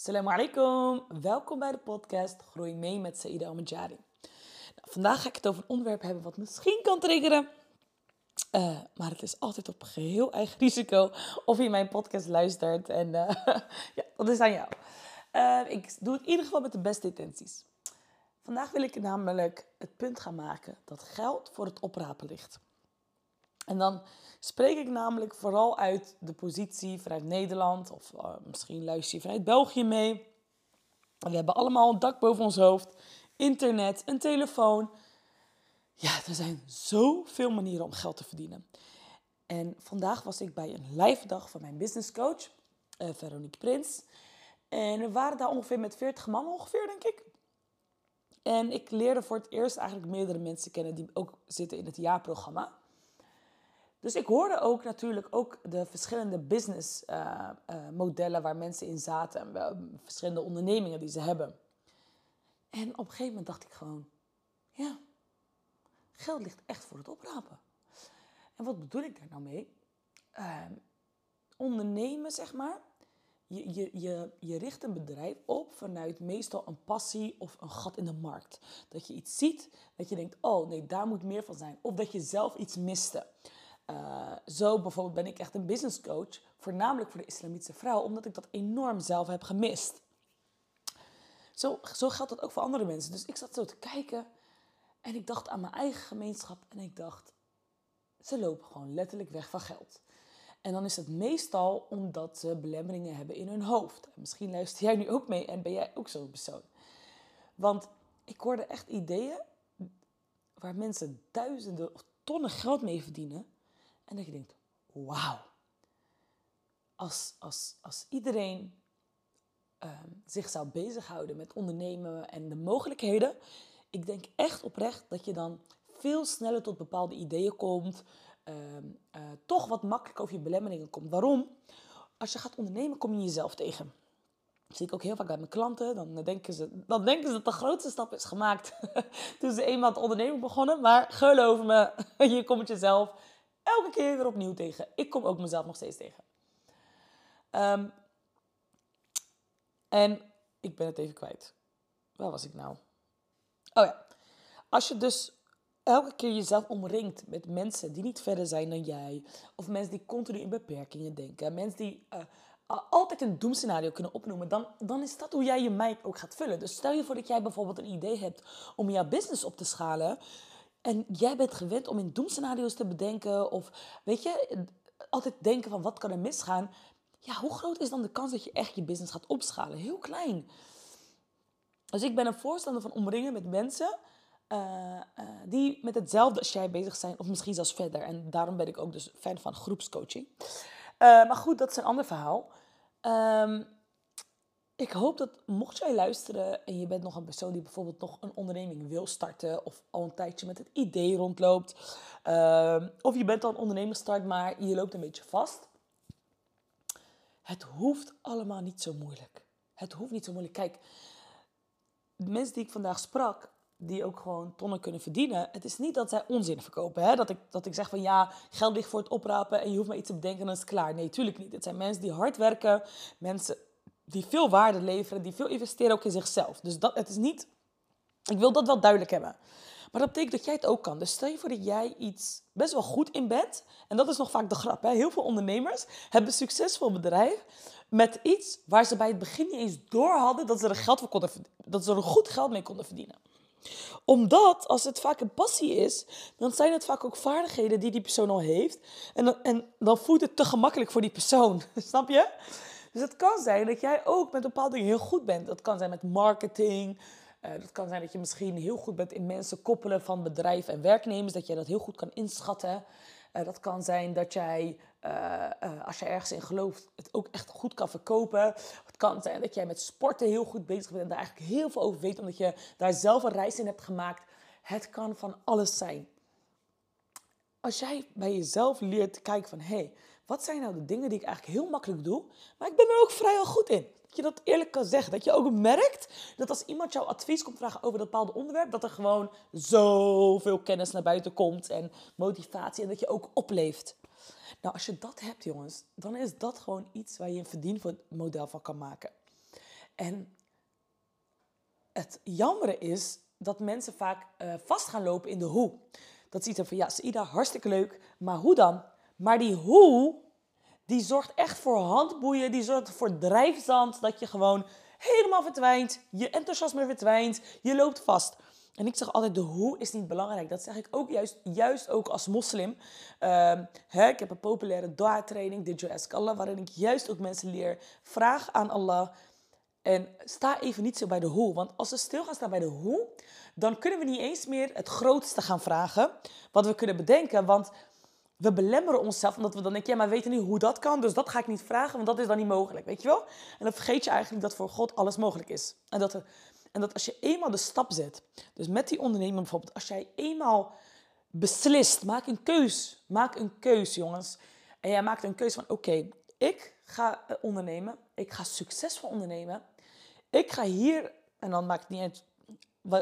Assalamu alaikum. Welkom bij de podcast Groei mee met Saïda Al-Majari. Nou, vandaag ga ik het over een onderwerp hebben wat misschien kan triggeren. Uh, maar het is altijd op geheel eigen risico of je mijn podcast luistert. En uh, ja, dat is aan jou. Uh, ik doe het in ieder geval met de beste intenties. Vandaag wil ik namelijk het punt gaan maken dat geld voor het oprapen ligt. En dan spreek ik namelijk vooral uit de positie vanuit Nederland of uh, misschien luister je vanuit België mee. We hebben allemaal een dak boven ons hoofd, internet, een telefoon. Ja, er zijn zoveel manieren om geld te verdienen. En vandaag was ik bij een live dag van mijn business coach, uh, Veronique Prins. En we waren daar ongeveer met 40 man ongeveer, denk ik. En ik leerde voor het eerst eigenlijk meerdere mensen kennen die ook zitten in het jaarprogramma. Dus ik hoorde ook natuurlijk ook de verschillende business uh, uh, modellen waar mensen in zaten. En verschillende ondernemingen die ze hebben. En op een gegeven moment dacht ik gewoon, ja, geld ligt echt voor het oprapen. En wat bedoel ik daar nou mee? Uh, ondernemen, zeg maar. Je, je, je, je richt een bedrijf op vanuit meestal een passie of een gat in de markt. Dat je iets ziet, dat je denkt, oh nee, daar moet meer van zijn. Of dat je zelf iets miste. Uh, zo bijvoorbeeld ben ik echt een business coach, voornamelijk voor de islamitische vrouw, omdat ik dat enorm zelf heb gemist. Zo, zo geldt dat ook voor andere mensen. Dus ik zat zo te kijken en ik dacht aan mijn eigen gemeenschap en ik dacht, ze lopen gewoon letterlijk weg van geld. En dan is het meestal omdat ze belemmeringen hebben in hun hoofd. En misschien luister jij nu ook mee en ben jij ook zo'n persoon. Want ik hoorde echt ideeën waar mensen duizenden of tonnen geld mee verdienen. En dat je denkt, wauw. Als, als, als iedereen uh, zich zou bezighouden met ondernemen en de mogelijkheden. Ik denk echt oprecht dat je dan veel sneller tot bepaalde ideeën komt. Uh, uh, toch wat makkelijker over je belemmeringen komt. Waarom? Als je gaat ondernemen, kom je jezelf tegen. Dat zie ik ook heel vaak bij mijn klanten. Dan denken ze, dan denken ze dat de grootste stap is gemaakt toen ze eenmaal het ondernemen begonnen. Maar geloof me, je komt jezelf elke keer weer opnieuw tegen. Ik kom ook mezelf nog steeds tegen. Um, en ik ben het even kwijt. Waar was ik nou? Oh ja. Als je dus elke keer jezelf omringt met mensen die niet verder zijn dan jij, of mensen die continu in beperkingen denken, mensen die uh, altijd een doemscenario kunnen opnoemen, dan, dan is dat hoe jij je mind ook gaat vullen. Dus stel je voor dat jij bijvoorbeeld een idee hebt om jouw business op te schalen. En jij bent gewend om in doemscenario's te bedenken. Of weet je, altijd denken van wat kan er misgaan. Ja, hoe groot is dan de kans dat je echt je business gaat opschalen? Heel klein. Dus ik ben een voorstander van omringen met mensen uh, uh, die met hetzelfde als jij bezig zijn. Of misschien zelfs verder. En daarom ben ik ook dus fan van groepscoaching. Uh, maar goed, dat is een ander verhaal. Um, ik hoop dat mocht jij luisteren en je bent nog een persoon die bijvoorbeeld nog een onderneming wil starten of al een tijdje met het idee rondloopt, uh, of je bent al een onderneming gestart, maar je loopt een beetje vast. Het hoeft allemaal niet zo moeilijk. Het hoeft niet zo moeilijk. Kijk, de mensen die ik vandaag sprak, die ook gewoon tonnen kunnen verdienen. Het is niet dat zij onzin verkopen. Hè? Dat, ik, dat ik zeg van ja, geld ligt voor het oprapen en je hoeft maar iets te bedenken en dan is het klaar. Nee, tuurlijk niet. Het zijn mensen die hard werken, mensen die veel waarde leveren, die veel investeren ook in zichzelf. Dus dat, het is niet, ik wil dat wel duidelijk hebben. Maar dat betekent dat jij het ook kan. Dus stel je voor dat jij iets best wel goed in bent. En dat is nog vaak de grap. Hè? Heel veel ondernemers hebben een succesvol bedrijf met iets waar ze bij het begin niet eens door hadden dat ze er, geld voor konden, dat ze er goed geld mee konden verdienen omdat, als het vaak een passie is, dan zijn het vaak ook vaardigheden die die persoon al heeft. En dan, en dan voelt het te gemakkelijk voor die persoon. Snap je? Dus het kan zijn dat jij ook met bepaalde dingen heel goed bent. Dat kan zijn met marketing. Uh, dat kan zijn dat je misschien heel goed bent in mensen koppelen van bedrijf en werknemers. Dat jij dat heel goed kan inschatten. Uh, dat kan zijn dat jij, uh, als je ergens in gelooft, het ook echt goed kan verkopen. Het kan zijn dat jij met sporten heel goed bezig bent en daar eigenlijk heel veel over weet, omdat je daar zelf een reis in hebt gemaakt. Het kan van alles zijn. Als jij bij jezelf leert te kijken van, hé, hey, wat zijn nou de dingen die ik eigenlijk heel makkelijk doe, maar ik ben er ook vrij al goed in. Dat je dat eerlijk kan zeggen. Dat je ook merkt dat als iemand jouw advies komt vragen over dat bepaalde onderwerp, dat er gewoon zoveel kennis naar buiten komt en motivatie en dat je ook opleeft. Nou, als je dat hebt, jongens, dan is dat gewoon iets waar je een verdienmodel van kan maken. En het jammere is dat mensen vaak uh, vast gaan lopen in de hoe. Dat ziet er van, ja, Saida, hartstikke leuk, maar hoe dan? Maar die hoe, die zorgt echt voor handboeien, die zorgt voor drijfzand, dat je gewoon helemaal verdwijnt, je enthousiasme verdwijnt, je loopt vast. En ik zeg altijd, de hoe is niet belangrijk. Dat zeg ik ook juist, juist ook als moslim. Uh, hè, ik heb een populaire dua-training, Did You Ask Allah, waarin ik juist ook mensen leer, vraag aan Allah. En sta even niet zo bij de hoe. Want als we stil gaan staan bij de hoe, dan kunnen we niet eens meer het grootste gaan vragen. Wat we kunnen bedenken. Want we belemmeren onszelf omdat we dan denken, ja, maar we weten niet hoe dat kan. Dus dat ga ik niet vragen, want dat is dan niet mogelijk. Weet je wel? En dan vergeet je eigenlijk dat voor God alles mogelijk is. En dat, er, en dat als je eenmaal de stap zet. Dus met die ondernemer bijvoorbeeld. Als jij eenmaal beslist, maak een keus. Maak een keus, jongens. En jij maakt een keus van, oké, ik ga eh, ondernemen. Ik ga succesvol ondernemen. Ik ga hier, en dan maakt het niet uit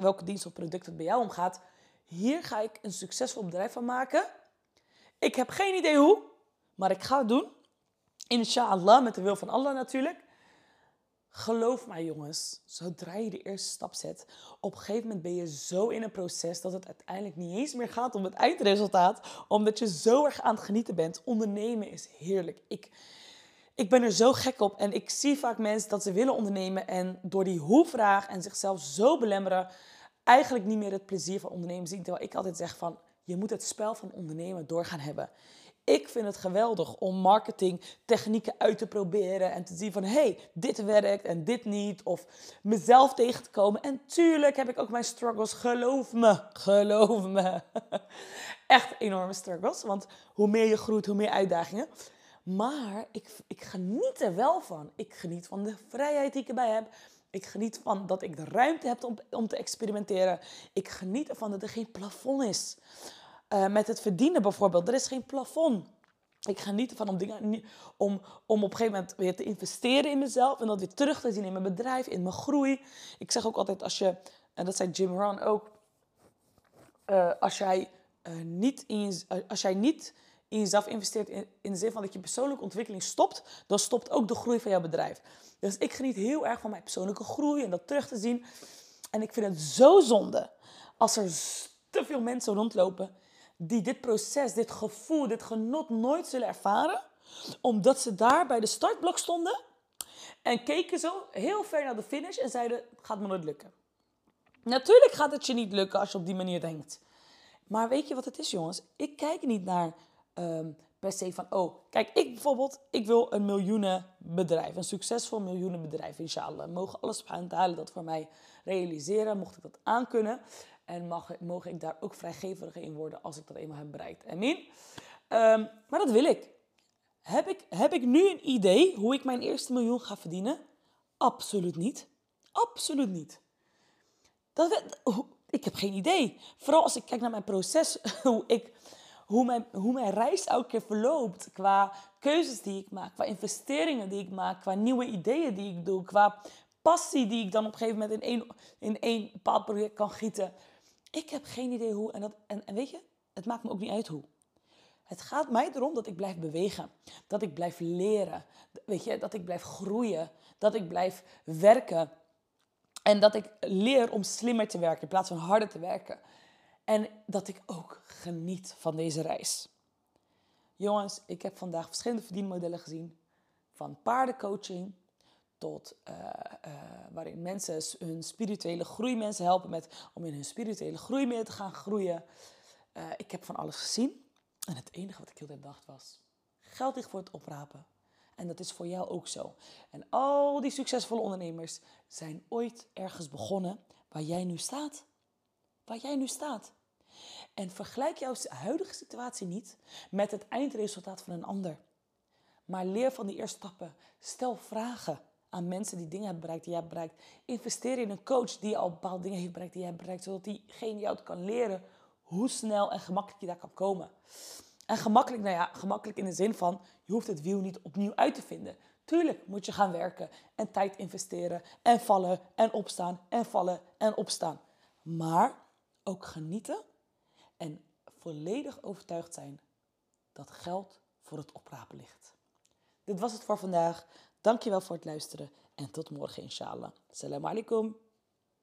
welke dienst of product het bij jou omgaat. Hier ga ik een succesvol bedrijf van maken. Ik heb geen idee hoe, maar ik ga het doen. Inshallah, met de wil van Allah natuurlijk. Geloof mij jongens, zodra je de eerste stap zet, op een gegeven moment ben je zo in een proces dat het uiteindelijk niet eens meer gaat om het eindresultaat, omdat je zo erg aan het genieten bent. Ondernemen is heerlijk. Ik, ik ben er zo gek op en ik zie vaak mensen dat ze willen ondernemen en door die hoe-vraag en zichzelf zo belemmeren, eigenlijk niet meer het plezier van ondernemen zien. Terwijl ik altijd zeg van, je moet het spel van ondernemen doorgaan hebben. Ik vind het geweldig om marketingtechnieken uit te proberen en te zien van hey, dit werkt en dit niet. Of mezelf tegen te komen. En tuurlijk heb ik ook mijn struggles, geloof me, geloof me. Echt enorme struggles, want hoe meer je groeit, hoe meer uitdagingen. Maar ik, ik geniet er wel van. Ik geniet van de vrijheid die ik erbij heb. Ik geniet van dat ik de ruimte heb om, om te experimenteren. Ik geniet ervan dat er geen plafond is. Uh, met het verdienen bijvoorbeeld, er is geen plafond. Ik geniet ervan om, dingen, om, om op een gegeven moment weer te investeren in mezelf en dat weer terug te zien in mijn bedrijf, in mijn groei. Ik zeg ook altijd als je, en dat zei Jim Rohn ook, uh, als jij niet in als jij niet in jezelf investeert in, in de zin van dat je persoonlijke ontwikkeling stopt, dan stopt ook de groei van jouw bedrijf. Dus ik geniet heel erg van mijn persoonlijke groei en dat terug te zien. En ik vind het zo zonde als er te veel mensen rondlopen die dit proces, dit gevoel, dit genot nooit zullen ervaren, omdat ze daar bij de startblok stonden en keken zo heel ver naar de finish en zeiden: gaat me nooit lukken. Natuurlijk gaat het je niet lukken als je op die manier denkt. Maar weet je wat het is, jongens? Ik kijk niet naar Ehm, per se van, oh, kijk, ik bijvoorbeeld, ik wil een miljoenenbedrijf, een succesvol miljoenenbedrijf, inshallah. Mogen alles subhanahu dat voor mij realiseren, mocht ik dat aankunnen. En mag, mogen ik daar ook vrijgeverig in worden als ik dat eenmaal heb bereikt. Amin. Um, maar dat wil ik. Heb, ik. heb ik nu een idee hoe ik mijn eerste miljoen ga verdienen? Absoluut niet. Absoluut niet. Dat, ik heb geen idee. Vooral als ik kijk naar mijn proces, hoe ik hoe mijn, hoe mijn reis elke keer verloopt. Qua keuzes die ik maak, qua investeringen die ik maak, qua nieuwe ideeën die ik doe, qua passie die ik dan op een gegeven moment in één, in één bepaald project kan gieten. Ik heb geen idee hoe. En, dat, en, en weet je, het maakt me ook niet uit hoe. Het gaat mij erom dat ik blijf bewegen. Dat ik blijf leren. Weet je, dat ik blijf groeien. Dat ik blijf werken. En dat ik leer om slimmer te werken in plaats van harder te werken. En dat ik ook geniet van deze reis. Jongens, ik heb vandaag verschillende verdienmodellen gezien. Van paardencoaching tot uh, uh, waarin mensen hun spirituele groei mensen helpen met om in hun spirituele groei meer te gaan groeien. Uh, ik heb van alles gezien. En het enige wat ik heel de dacht was: geld ligt voor het oprapen. En dat is voor jou ook zo. En al die succesvolle ondernemers zijn ooit ergens begonnen waar jij nu staat waar jij nu staat. En vergelijk jouw huidige situatie niet met het eindresultaat van een ander. Maar leer van die eerste stappen. Stel vragen aan mensen die dingen hebben bereikt die jij hebt bereikt. Investeer in een coach die al bepaalde dingen heeft bereikt die jij hebt bereikt. Zodat diegene jou kan leren hoe snel en gemakkelijk je daar kan komen. En gemakkelijk, nou ja, gemakkelijk in de zin van, je hoeft het wiel niet opnieuw uit te vinden. Tuurlijk moet je gaan werken en tijd investeren en vallen en opstaan en vallen en opstaan. Maar ook genieten en volledig overtuigd zijn dat geld voor het oprapen ligt. Dit was het voor vandaag. Dankjewel voor het luisteren En tot morgen inshallah. Assalamu alaikum.